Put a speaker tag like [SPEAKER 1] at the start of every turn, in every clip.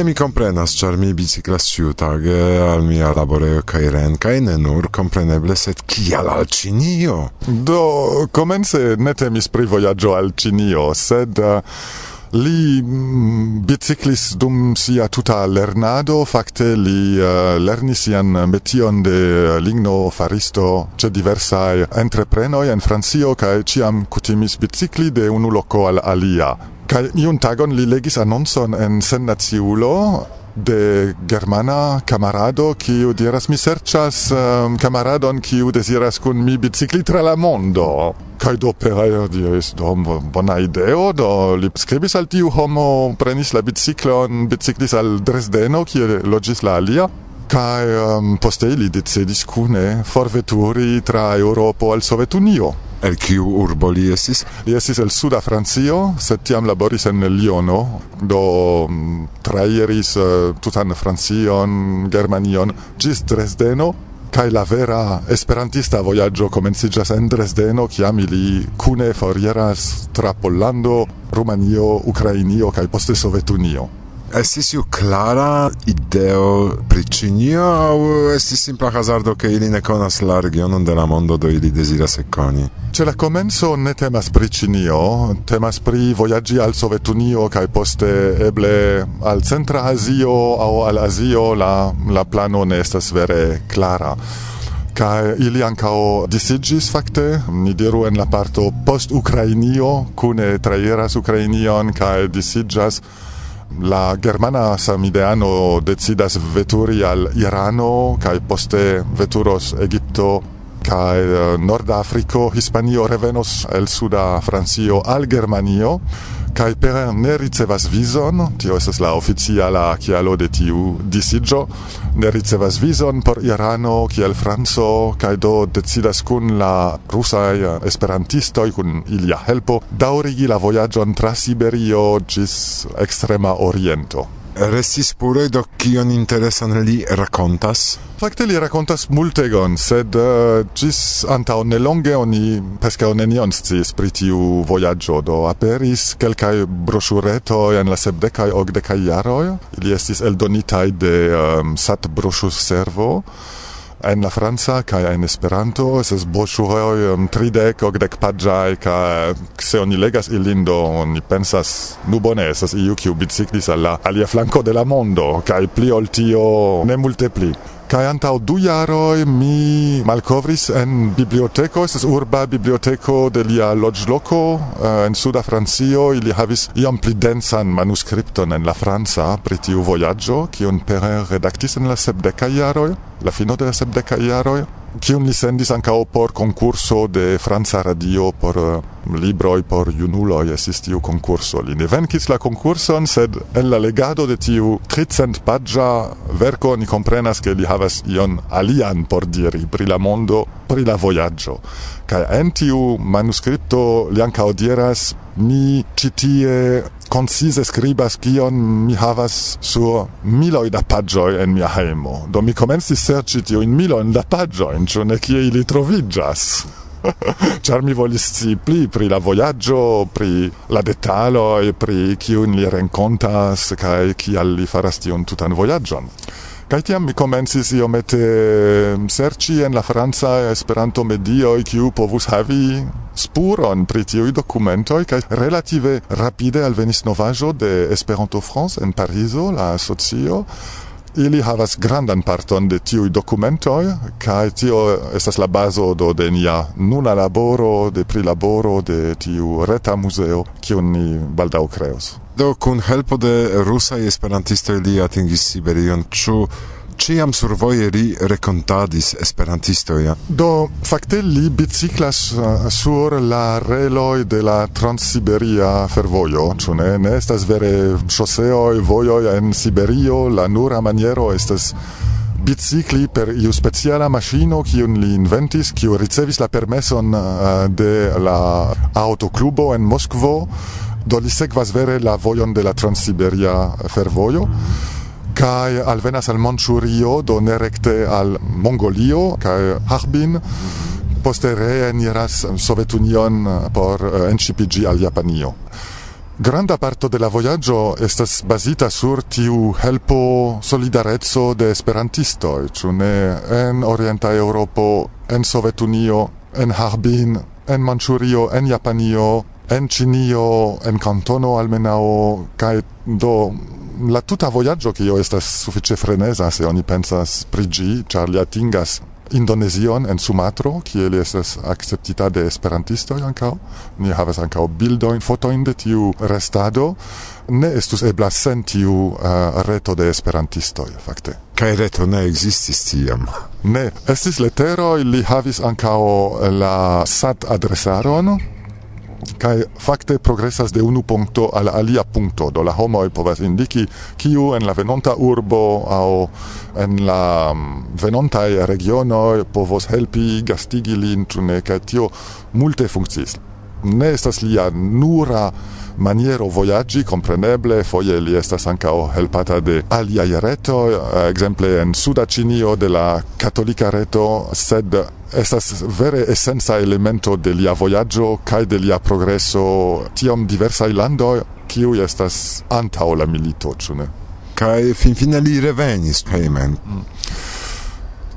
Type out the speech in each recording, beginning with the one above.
[SPEAKER 1] Facile mi comprenas, char mi biciclas ciutage al mia laboreo cae ren, cae ne nur compreneble, sed kial al Cinio?
[SPEAKER 2] Do, comence ne temis pri voyaggio al Cinio, sed... Uh, li mm, biciclis dum sia tuta lernado, facte li uh, lernis sian metion de eh, ligno faristo ce diversae entreprenoi en Francio, cae ciam cutimis bicicli de unu loco al alia. Kai iun tagon li legis annonson en sennaciulo de germana camarado kiu diras mi serchas um, ehm, camaradon kiu desiras kun mi bicicli tra la mondo. Kai do per aer diris do bona ideo. Do li scribis al tiu homo prenis la biciclon biciclis al Dresdeno kie logis la alia. Kai um, poste ili decidis kune forveturi tra Europo al Sovetunio.
[SPEAKER 1] El kiu urbo li estis?
[SPEAKER 2] Li estis el suda Francio, sed tiam laboris en Liono, do um, traieris uh, tutan Francion, Germanion, gis Dresdeno, kai la vera esperantista voyaggio komenciĝas en Dresdeno, kiam ili kune forieras tra Pollando, Rumanio, Ukrainio kai poste Sovetunio.
[SPEAKER 1] Estis iu clara ideo pri Cinio au estis simpla hazardo che ili ne conas la regionon de la mondo do ili desiras ekoni?
[SPEAKER 2] Ce la comenzo ne temas pri Cinio, temas pri voyaggi al Sovetunio cae poste eble al Centra Asio au al Azio la, la plano ne estas vere clara ca ili ancao disigis facte, ni diru en la parto post Ukrainio, cune traieras Ukrainion, ca disigas la germana samideano decidas veturi al Irano kai poste veturos Egipto kaj eh, Nordafriko, Hispanio revenos el suda Francio al Germanio kai per ne ricevas vizon, tio estas la oficiala kialo de tiu disigio ne ricevas vizon por Irano kiel Franco kai do decidas kun la rusa esperantisto kun ilia helpo daurigi la vojaĝon tra Siberio ĝis ekstrema oriento.
[SPEAKER 1] Restis pure do kion interesan li rakontas?
[SPEAKER 2] Fakte li rakontas multegon, sed eh, uh, gis antau nelonge oni pescao nenion sciis pri tiu vojaggio, do aperis quelcae brosuretoi en la sepdecae ogdecae jaroi, ili estis eldonitai de um, sat brosus servo, en la franca kaj en Esperanto estas broŝuroj um, tridek, okdek paĝaj kaj se oni legas ilin do oni pensas nu bone estas iu kiu biciklis al la alia flanko de la mondo kaj pli ol tio ne multe pli. Kai antau du jaroj mi malkovris en biblioteko, estas urba biblioteko de lia loĝloko eh, en suda Francio, ili havis iam pli densan manuskripton en la franca pri tiu vojaĝo, kiun Perrin redaktis en la sepdekaj jaroj, la fino de la sepdekaj jaroj kiun li sendis ankaŭ por konkurso de Franca Radio por uh, libroj por junuloj estis tiu konkurso. Li ne venkis la konkurson, sed en la legado de tiu tricentpaĝa verko ni komprenas ke li havas ion alian por diri pri la mondo, pri la vojaĝo. Kaj en tiu manuskripto li ankaŭ diras ni ĉi tie concise scribas kion mi havas sur miloi da pagioi en mia hejmo. Do mi comensi serci tio in miloi da pagioi, in ne kie ili trovigas. Char mi volis scii pli pri la voyaggio, pri la detaloj, pri kiun li rencontas, kaj kial li faras tion tutan voyaggion. Kaj tiam mi komencis iomete mm, serĉi en la franca Esperanto medioj kiu povus havi spuron pri tiuj dokumentoj kaj relative rapide alvenis novaĵo de Esperanto France en Parizo, la asocio ili havas grandan parton de tiuj dokumentoj kaj tio estas la bazo do de nia nuna laboro de prilaboro de tiu reta muzeo kiun ni baldaŭ kreos.
[SPEAKER 1] Do kun helpo de rusa esperantisto li atingis Siberion. Ĉu ciam survoje li recontadis esperantistoja.
[SPEAKER 2] Do, fakte li biciclas uh, sur la reloj de la Transsiberia fervojo, ĉu ne? Ne estas vere ŝoseoj, vojoj en Siberio, la nura maniero estas bicicli per iu speciala maŝino kiun li inventis, kiu ricevis la permeson uh, de la autoklubo en Moskvo, do li sekvas vere la vojon de la transsiberia fervojo kai alvenas al Manchurio do nerekte al Mongolio kai Harbin poste reeniras Sovetunion por eh, enŝipiĝi al Japanio. Granda parto de la voyaggio estas bazita sur tiu helpo solidarezzo de esperantistoj, ĉu ne en Orienta Eŭropo, en Sovetunio, en Harbin, en Manchurio, en Japanio, en Cinio, en Cantono almenao, cae do la tuta voyaggio io estas suffice frenesa se oni pensas pri gi, char li atingas Indonesion en Sumatro, kie li estas acceptita de esperantisto ancao. Ni havas ankaŭ bildojn, fotojn de tiu restado. Ne estus ebla sen tiu uh, reto de esperantisto, fakte.
[SPEAKER 1] Kai reto ne existis tiam.
[SPEAKER 2] Ne, estis leteroj, li havis ancao la sat adresaron, kai fakte progresas de unu punkto al alia punkto do la homo povas indiki kiu en la venonta urbo aŭ en la mm, venonta regiono povos helpi gastigi lin tune kai tio multe funkciis ne estas lia nura maniero voyaggi compreneble foje li estas ancao helpata de alia reto exemple en suda cinio de la katolika reto sed estas vere essenza elemento de lia voyaggio kai de lia progreso tiom diversa lando kiu estas antaŭ la milito ĉu
[SPEAKER 1] ne kaj finfine li revenis hejmen mm.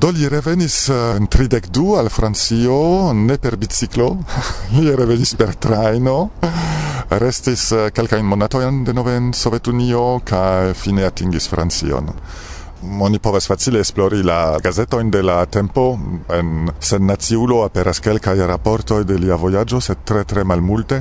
[SPEAKER 2] Do li revenis eh, en 32 al Francio, ne per biciclo, li revenis per traino, restis eh, calcain monatoian de nove en Sovetunio, ca fine atingis Francion. Oni povas facile esplori la gazetoin de la tempo, en sen naziulo aperas quelcae raportoi de lia voyaggio, set tre tre malmulte,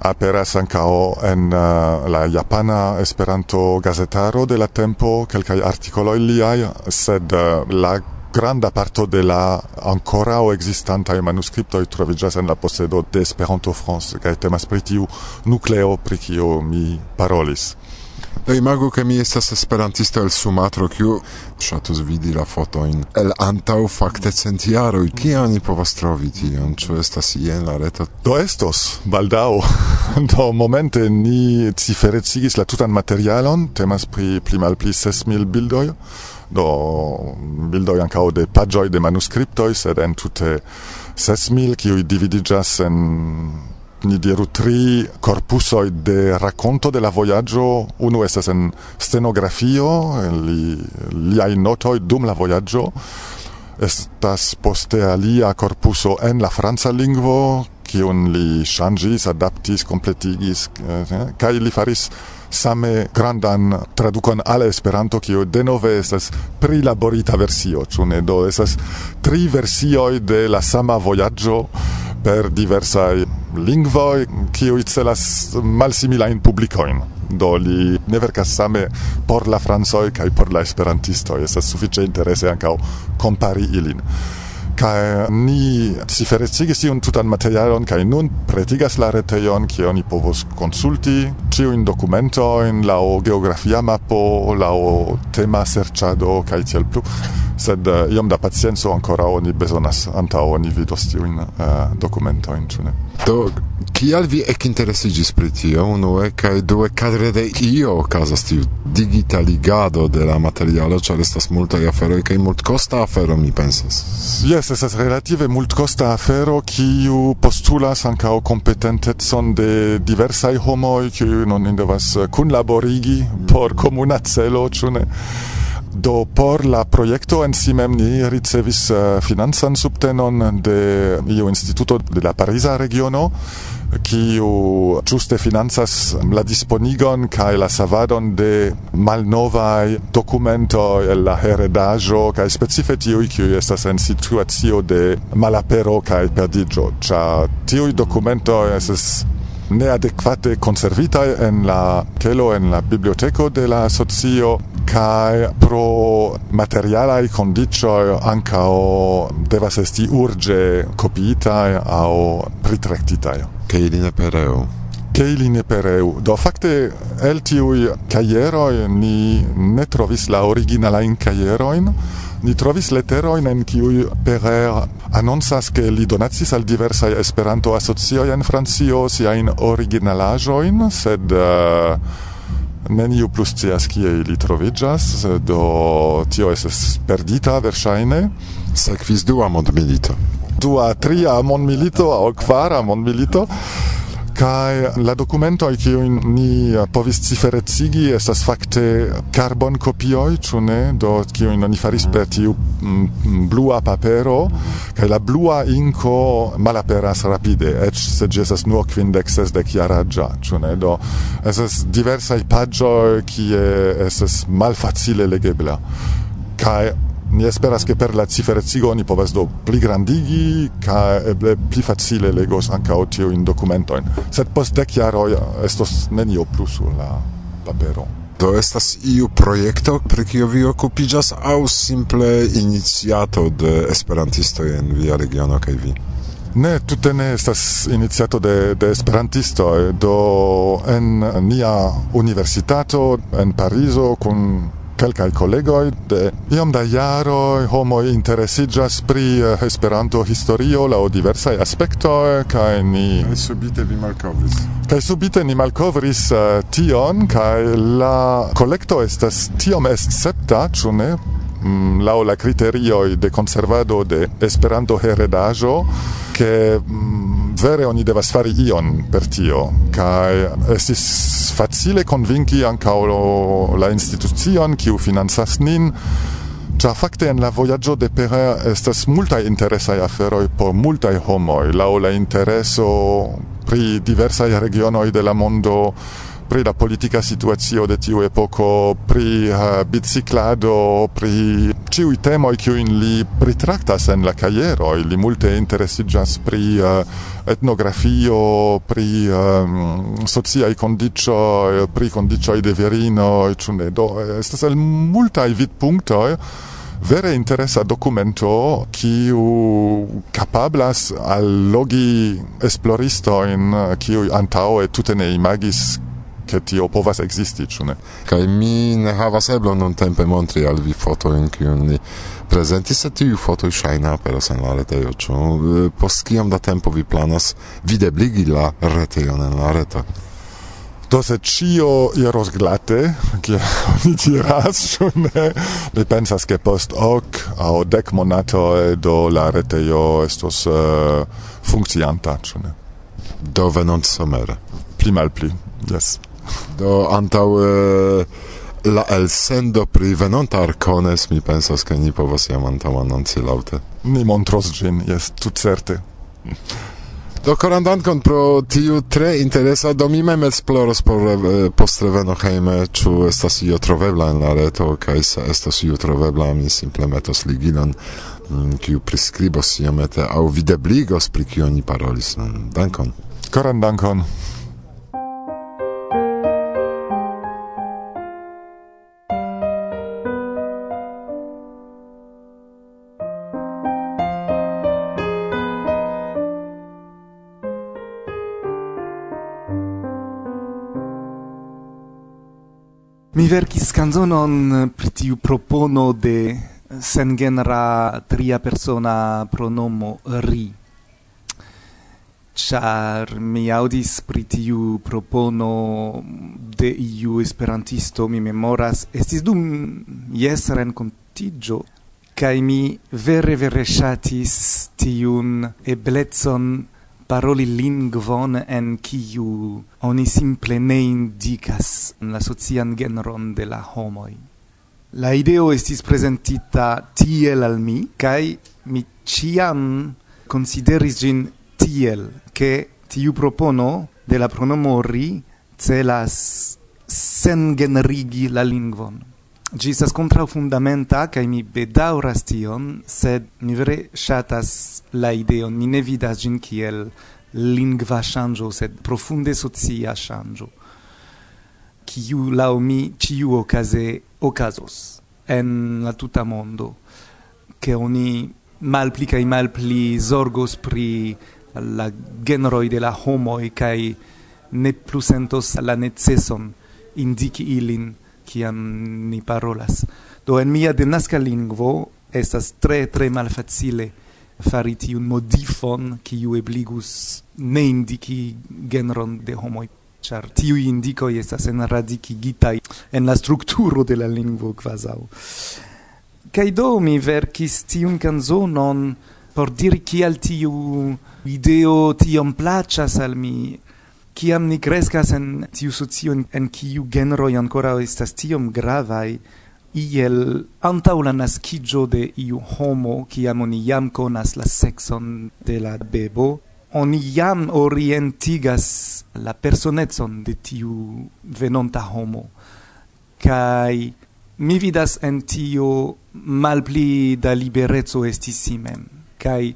[SPEAKER 2] aperas ancao en uh, la japana esperanto gazetaro de la tempo kelkaj articoloi liai, sed uh, la granda parto de la ancora o existanta e manuscripto troviĝas en la posedo de Esperanto France kaj temas pri tiu nucleo pri kio mi parolis.
[SPEAKER 1] Da imago che mi estas esperantisto el Sumatro, kiu ŝatus vidi la foto in el antaŭ fakte centiaroj. Kie oni povas trovi tion? Ĉu estas ien la reto?
[SPEAKER 2] Do estos baldao. do momente ni ciferecigis la tutan materialon, temas pri pli malpli 6000 bildoj do bildoj ankaŭ de paĝoj de manuskriptoj sed en tute ses mil kiuj dividiĝas en ni diru tri corpusoi de racconto de la voyaggio. Uno estas en stenografio li liai notoi dum la voyaggio. Estas poste alia corpuso en la franca lingvo kiun li changis adaptis completigis eh, eh kai li faris same grandan tradukon al Esperanto kio denove estas prilaborita versio, ĉu ne? Do estas tri versioj de la sama vojaĝo per diversaj lingvoj kiuj celas malsimilajn publikojn do li ne verkas same por la francoj kaj por la esperantistoj. Estas sufiĉe interese ankaŭ kompari ilin kai ni ciferecigis tiun tutan materialon kai nun pretigas la retejon kie oni povos konsulti documento in la geografia mapo la tema serĉado kai tiel plu. Sed uh, iom da pacienco ancora oni bezonas antaŭ oni vidos tiujn uh, dokumentojn ĉu ne?
[SPEAKER 1] Do kial vi ekinteresigis pri tio? Unue kaj due kadre de io okazas tiu digitaligado de la materialo ĉar estas multaj aferoj kaj multkosta afero mi pensas.
[SPEAKER 2] Jes estas relative multkosta afero kiu postulas ankaŭ kompetentecon de diversaj homoj kiu non devas kunlaborigi por komuna celo ĉu ne? Do por la projekto en si mem ni ricevis uh, financan subtenon de iu instituto de la Pariza regiono kiu ĝuste financas la disponigon kaj la savadon de malnovaj dokumentoj el la heredaĵo kaj specife tiuj kiuj estas en situacio de malapero kaj perdiĝo ĉar tiuj dokumentoj estas neadekvate conservitai en la kelo en la biblioteco de la socio kai pro materiala i condicio anca devas esti urge copita au pritractita.
[SPEAKER 1] Che ili ne pereu.
[SPEAKER 2] Che ili ne pereu. Do facte el tiui caieroi ni ne trovis la originala in caieroin, ni trovis leteroin en kiui Perer annonsas che li donatis al diversaj Esperanto asocioi en Francio siajn originalajoin, sed uh, neniu plus cias kie ili troviĝas, do tio estas perdita verŝajne.
[SPEAKER 1] Sekvis dua mondmilito
[SPEAKER 2] dua, tria mondmilito au kvara mondmilito kai la documento che ni povis ciferecigi estas fakte carbon copioi ĉu ne? Do non ni faris per tiu mm, mm, blua papero kai la blua inco malaperas rapide e se jesas estas nur kvindek sesdek jaraĝa ĉu ne? Do estas diversaj che kie estas malfacile legebla kai Ni esperas che per la ciferecigo ni povas do pli grandigi ca eble pli facile legos ancao tio in documento Sed post dec jaro estos nenio plus sur la papero.
[SPEAKER 1] Do estas iu projekto, pri kio vi okupiĝas aŭ simple iniciato de esperantistoj en via regiono kaj vi?
[SPEAKER 2] Ne, tutte ne estas iniciato de, de esperantisto, do en nia universitato en Parizo kun kelkaj kolegoj de iom da jaroj homoj interesiĝas pri eh, Esperanto historio laŭ diversaj aspektoj kaj ni
[SPEAKER 1] kaj subite vi malkovris.
[SPEAKER 2] Kaj subite ni malkovris uh, tion kaj la kolekto estas tiom escepta ĉu ne? Mm, laŭ la kriterioj de konservado de Esperanto heredaĵo ke mm, Vere oni devas fari ion per tio, kai estis facile convinci ancao la institucion kiu financas nin, Cia facte en la voyaggio de Pere estas multae interesai aferoi por multae homoi, lau la intereso pri diversai regionoi de la mondo, pri la politica situazio de tiu epoko, pri eh, uh, biciclado, pri ciui temoi kiuin li pritraktas en la kajeroj. Li multe interesiĝas pri uh, etnografio, pri ehm, um, sociaj kondiĉoj, eh, pri kondiĉoj de virino e ne? Do estas el multaj vidpunktoj vere interesa documento kiu capablas allogi esploristoin kiu e tutte ne imagis ke tio povas existi ĉu ne?
[SPEAKER 1] Kaj mi ne havas eblon nuntempe montri al vi fotojn, kiujn ni prezentis, sed tiuj fotoj ŝajne aperos en la retejo, ĉu? Eh, post kiom da tempo vi planas videbligi la retejon en la reto?
[SPEAKER 2] Do se cio iros glate, kia oni diras, ne? Mi pensas che post hoc au dec monatoi do la retejo estos uh, funkcianta, ne?
[SPEAKER 1] Do venont somere.
[SPEAKER 2] Pli mal pli, yes.
[SPEAKER 1] Do antaŭ la elsendo pri venonta arcones mi pensas ke ni povas jam antau anonci laŭte.
[SPEAKER 2] Ni montros ĝin, jes, tutcerte.
[SPEAKER 1] Do koran dankon pro tiu tre interesa do mi mem esploros por eh, post reveno heime, ĉu estas io trovebla en la reto kaj se estas io trovebla mi simple metos ligilon mm, kiu priskribos iomete aŭ videbligos pri kio ni parolis. Mm, dankon.
[SPEAKER 2] Koran
[SPEAKER 3] dankon. verkis canzonon pri tiu propono de sengenera tria persona pronomo ri char mi audis pri tiu propono de iu esperantisto mi memoras estis dum jes renkontiĝo kai mi vere vere shatis tiun eblecon paroli lingvon en kiu oni simple ne indicas la socian genron de la homoj. La ideo estis presentita tiel al mi, kaj mi ciam consideris gin tiel, che tiu propono de la pronomo ri celas sengenerigi la lingvon. Gi estas kontraŭ fundamenta kaj mi bedauras tion, sed mi vere ŝatas la ideon. Mi ne vidas ĝin kiel lingva ŝanĝo, sed profunde socia ŝanĝo, kiu laŭ mi ĉiuokaze okazos en la tuta mondo, ke oni malpli kaj malpli zorgos pri la genroj de la homoj kaj ne plu sentos la neceson indiki ilin kiam ni parolas. Do en mia denaska lingvo estas tre tre malfacile fari tiun modifon kiu ebligus ne indiki genron de homoj ĉar tiuj indikoj estas gitai en la strukturo de la lingvo kvazaŭ. Kaj do mi verkis tiun kanzonon por diri kial tiu ideo tiom plaĉas al mi kiam ni kreskas en tiu socio en kiu genroj ankoraŭ estas tiom gravaj iel antaŭ la naskiĝo de iu homo kiam oni jam konas la sekson de la bebo oni jam orientigas la personecon de tiu venonta homo. Kaj mi vidas en tio malpli da libereco esti si mem kaj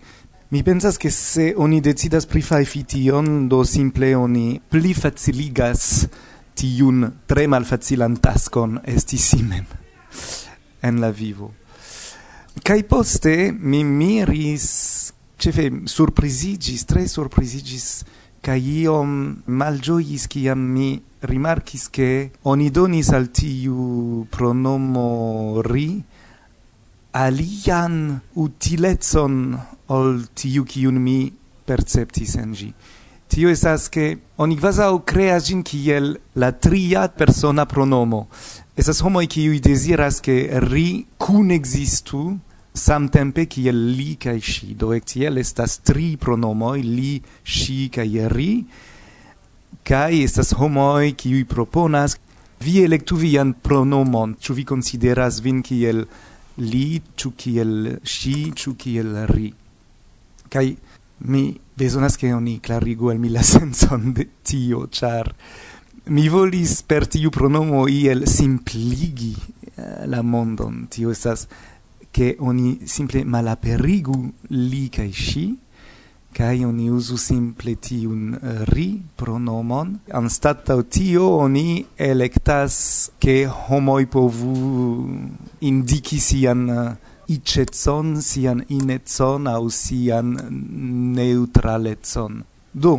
[SPEAKER 3] Mi pensas che se oni decidas pri fai fition, do simple oni pli faciligas tiun tre malfacilan taskon esti si mem en la vivo. Kai poste mi miris, cefe surprizigis, tre surprizigis, kai iom ki kiam mi rimarkis che oni donis al tiu pronomo ri alian utilezon ol tiu kiun mi perceptis en gi. Tio esas ke oni kvazaŭ kreas gin kiel la tria persona pronomo. Estas homoj kiuj deziras ke ri kun ekzistu samtempe kiel li kaj ŝi. Do tiel estas tri pronomoj li, ŝi kaj ri. Kaj estas homoj kiuj proponas vi elektu vian pronomon, ĉu vi konsideras vin kiel li, ĉu kiel ŝi, ĉu kiel ri kai mi bezonas che oni clarigu al mi la senson de tio char mi volis per tiu pronomo iel simpligi eh, la mondon. Tio estas che oni simple malaperigu li kai sci kai oni usu simple tiun eh, ri pronomon. Anstataŭ tio oni elektas ke homoj povu indiki sian eh, icetson sian inetson au sian neutraletson. Du,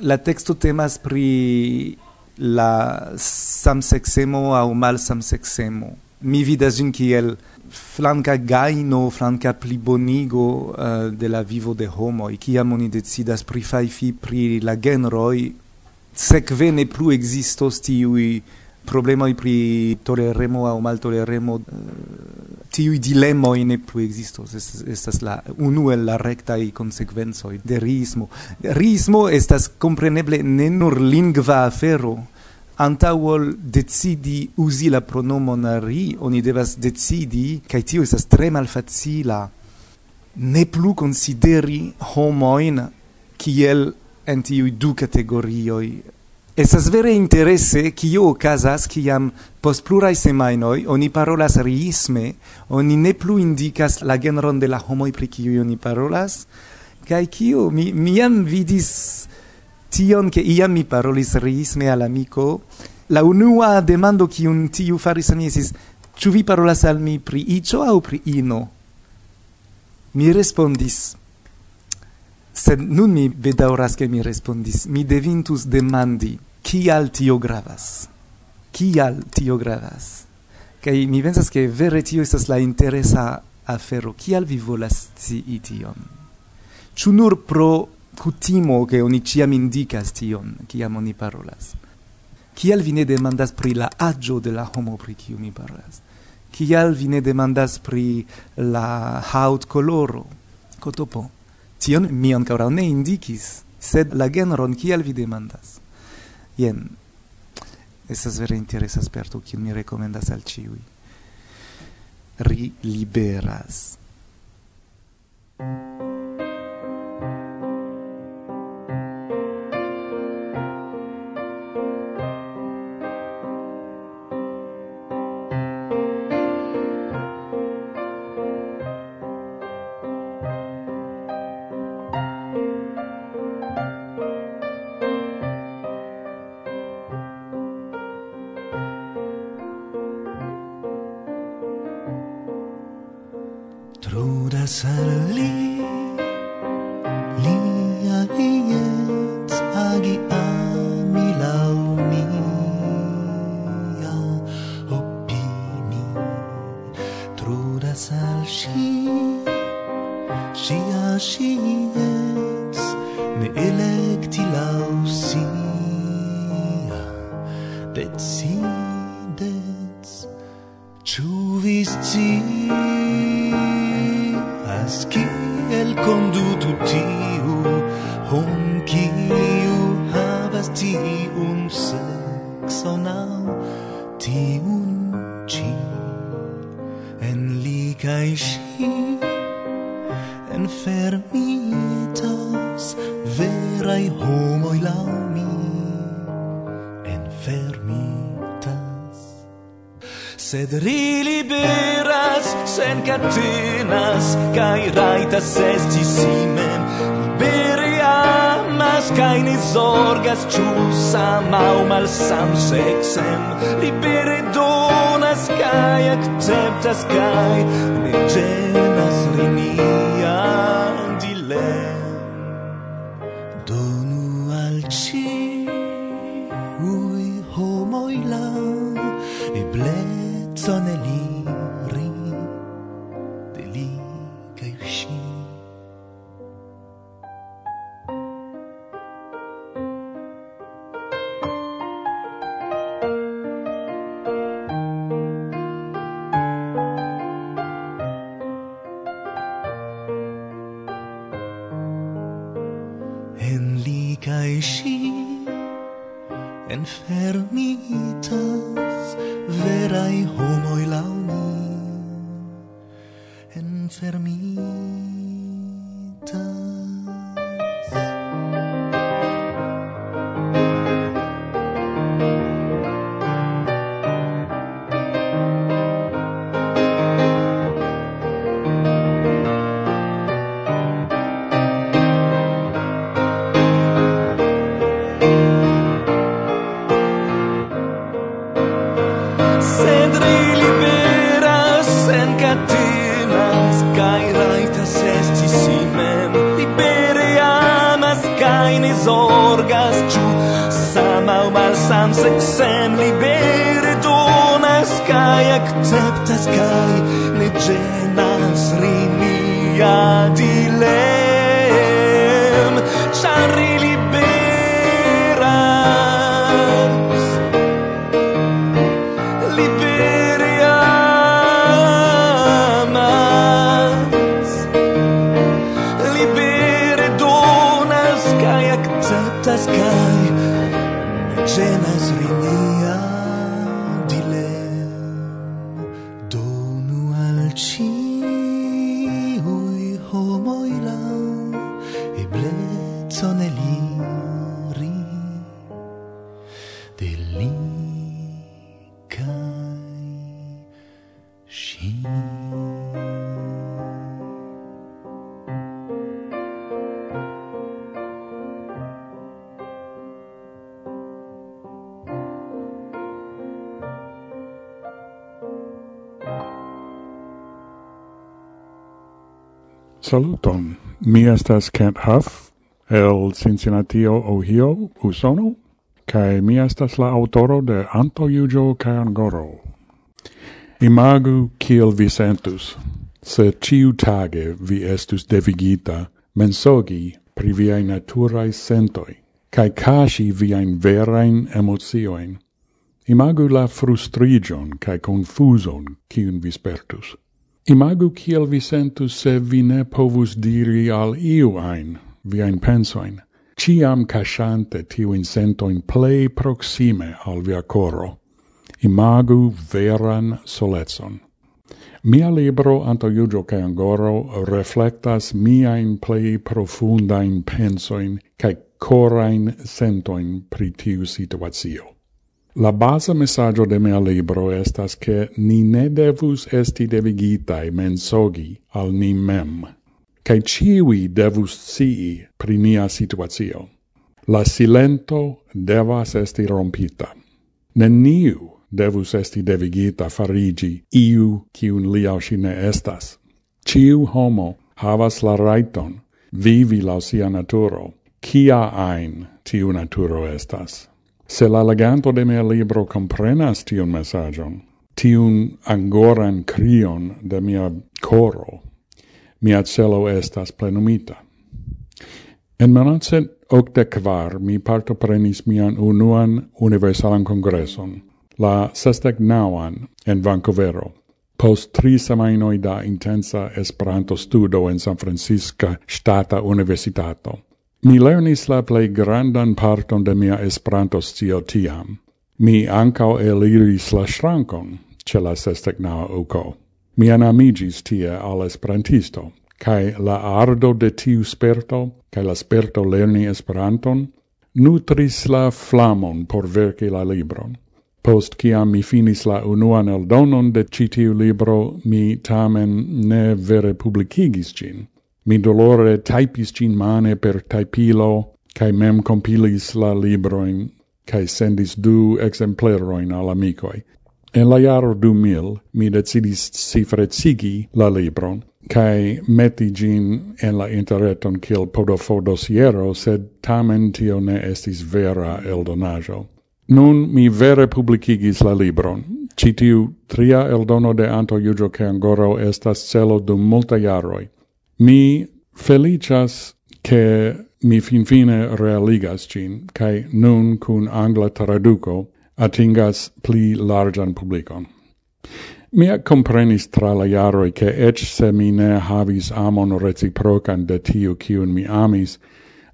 [SPEAKER 3] la texto temas pri la samsexemo au mal samsexemo. Mi vidas gin kiel flanca gaino, flanca plibonigo uh, de la vivo de homoi, kiam oni decidas pri faifi pri la genroi, sekve ne plu existos tiui problemoi pri toleremo au mal toleremo eh, tiui dilemoi ne plu existos estas, estas la unu el la rectai consequenzoi de riismo. Riismo estas compreneble ne nur lingva afero. Antaŭol decidi uzi la pronomon ri, oni devas decidi, kaj tio estas tre malfacila, ne plu consideri homoin kiel en tiuj du kategorioj Estas vere interese kio okazas kiam post pluraj semajnoj oni parolas riisme, oni ne plu indikas la genron de la homoj pri kiuj oni parolas, kaj kio mi, mi jam vidis tion ke iam mi parolis riisme al amiko. La unua demando kiun tiu faris al mi estis, ĉu vi parolas al mi pri iĉo aŭ pri ino? Mi respondis, Sed nun mi bedauras ke mi respondis. Mi devintus demandi, kial tio gravas? Kial tio gravas? Kaj mi pensas, ke vere tio estas la interesa afero. Kial vi volas scii tion? Ĉu nur pro kutimo, ke oni ĉiam indicas tion, kiam oni parolas? Kial vi ne demandas pri la aĝo de la homo pri kiu mi parolas? Kial vi ne demandas pri la haut coloro Kotopo. Tion mi ancora ne indicis, sed la genron kial vi demandas. Jen, estas vere interesa sperto, kiel mi rekomendas al ĉiuj. Ri liberas. Mashiach ne electi lausia, volas esti si mem libere amas kaj ne zorgas ĉu sam aŭ malsam seksem libere donas kaj akceptas kaj ne ĝenas linia dilemo akceptas kaj ne ĝenas rini
[SPEAKER 4] Saluton. Mi estas Kent Huff el Cincinnati, Ohio, Usono, kai mi estas la autoro de Anto Yujo kai Angoro. Imagu kiel vi sentus se ciu tage vi estus devigita mensogi pri viai naturai sentoi, kai kashi viain verain emotioin. Imagu la frustrigion cae confuson cium vi spertus. Imagu kiel vi sentus se vi ne povus diri al iu ein viain pensoin, ciam casciante tiuin sentoin plei proxime al via coro. Imagu veran soletson. Mia libro Anto Iugio cae Angoro reflectas miain plei profundain pensoin cae corain sentoin pri tiu situatio. La basa messaggio de mia libro estas che ni ne devus esti devigitai mensogi al ni mem, cae ciui devus sii pri nia situatio. La silento devas esti rompita. Neniu devus esti devigita farigi iu ciun liau si ne estas. Ciu homo havas la raiton vivi lau sia naturo, cia ein tiu naturo estas. Se la leganto de mia libro comprenas tiun messagion, tiun angoran crion de mia coro, mia celo estas plenumita. En manatse octec kvar mi partoprenis mian unuan universalan congresson, la sestec nauan en Vancouvero, post tri semainoi da intensa Esperanto studo en San Francisca Stata Universitato. Mi lernis la plej grandan parton de mia Esperanto scio tiam. Mi ankaŭ eliris la ŝrankon ĉe la sesdeknaŭa uko. Mi anamigis tie al Esperantisto, kaj la ardo de tiu sperto kaj la sperto lerni Esperanton nutris la flamon por verci la libron. Post ciam mi finis la unuan eldonon de citiu libro, mi tamen ne vere publicigis cin. Mi dolore taipis cin mane per taipilo, cae mem compilis la libroin, cae sendis du exempleroin al amicoi. En la jaro du mil, mi decidis cifretsigi la libron, cae meti gin en la interreton kiel podofo dosiero, sed tamen tio ne estis vera eldonajo. Nun mi vere publicigis la libron. Citiu tria eldono de Anto Iugio che angoro estas celo dum multa jaroi. Mi felicias che mi finfine realigas cin, cae nun cun angla traduco atingas pli largan publicon. Mia comprenis tra la jaroi che ec se mi ne havis amon reciprocan de tiu cium mi amis,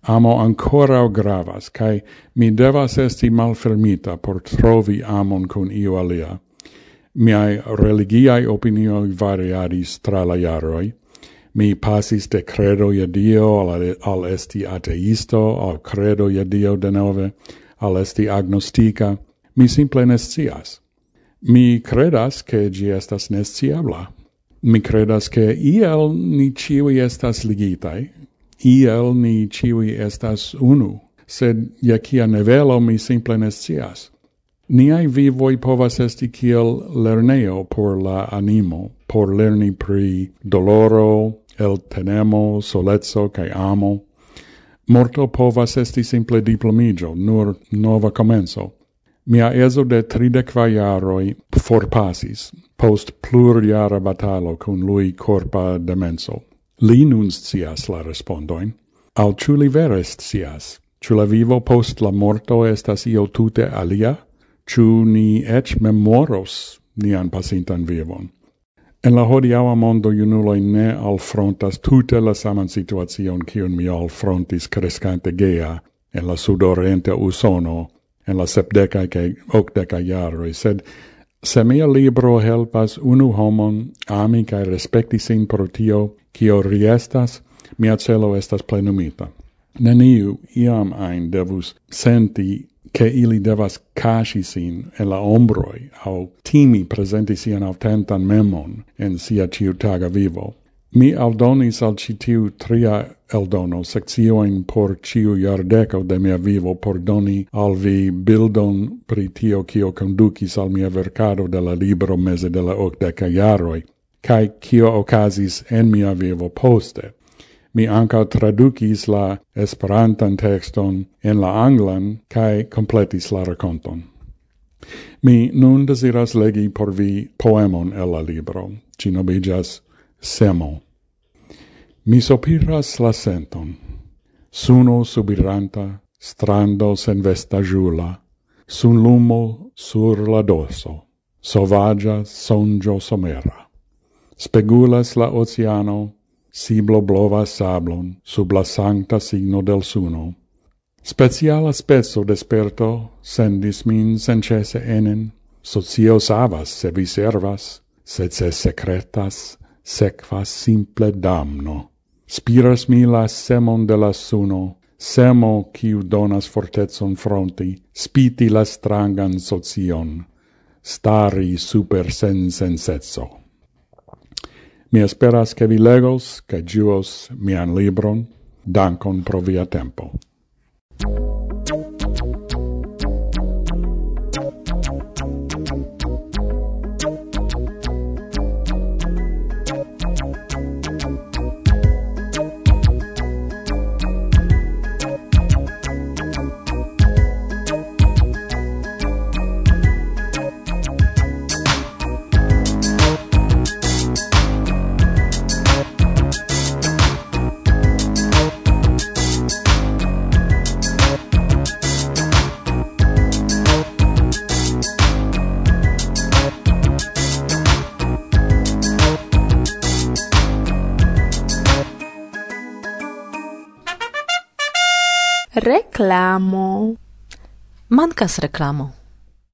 [SPEAKER 4] amo ancora gravas, cae mi devas esti malfermita por trovi amon cun iu alia. Miai religiai opinioi variadis tra la jaroi, mi pasis de credo ia Dio al, al esti ateisto, al credo ia Dio de nove, al esti agnostica, mi simple nescias. Mi credas che gi estas nesciabla. Mi credas che iel ni ciui estas ligitai, iel ni ciui estas unu, sed je nevelo mi simple nescias. Niai vivoi povas esti kiel lerneo por la animo, por lerni pri doloro, el tenemo, solezzo, cae amo. Morto povas esti simple diplomigio, nur nova comenzo. Mia eso de tridequa jaroi forpasis, post plurjara batalo cun lui corpa demenso. Li nun scias la respondoin, al ciu li verest scias, ciu la vivo post la morto estas io tute alia, ciu ni ec memoros nian pasintan vivon. En la hodiaua mondo junuloj ne alfrontas tute la saman situacion cion mi alfrontis crescante gea en la sudorienta Usono en la sepdekaj kaj okdekaj jaroi, sed se mia libro helpas unu homon ami cae respecti sin pro tio, cio riestas, mia celo estas plenumita. Neniu iam ajn devus senti che ili devas cashi sin en la ombroi au timi presenti sian autentan memon en sia ciutaga vivo. Mi aldonis al citiu tria eldono sectioin por ciu iardeco de mia vivo por doni al vi bildon pri tio cio conducis al mia vercado de la libro mese de la octeca iaroi, cae cio ocasis en mia vivo poste mi anca traducis la esperantan texton en la anglan cae completis la raconton. Mi nun desiras legi por vi poemon el la libro, ci Semo. Mi sopiras la senton. Suno subiranta, strando sen vestagiula, sun lumo sur la dorso, sovagia sonjo somera. Spegulas la oceano, Siblo blova sablon sub la sancta signo del suno. Speciala spezzo desperto sendis min sencese enen. Socio savas se vi servas, sed se secretas sequas simple damno. Spiras mi la semon de la suno, semo quiu donas fortezon fronti, spiti la strangan socion, stari super sen sensezzo. Mi esperas che vi legos, che giuos mian libron. Dankon pro via tempo.
[SPEAKER 5] reklamo. Mancas reklamo.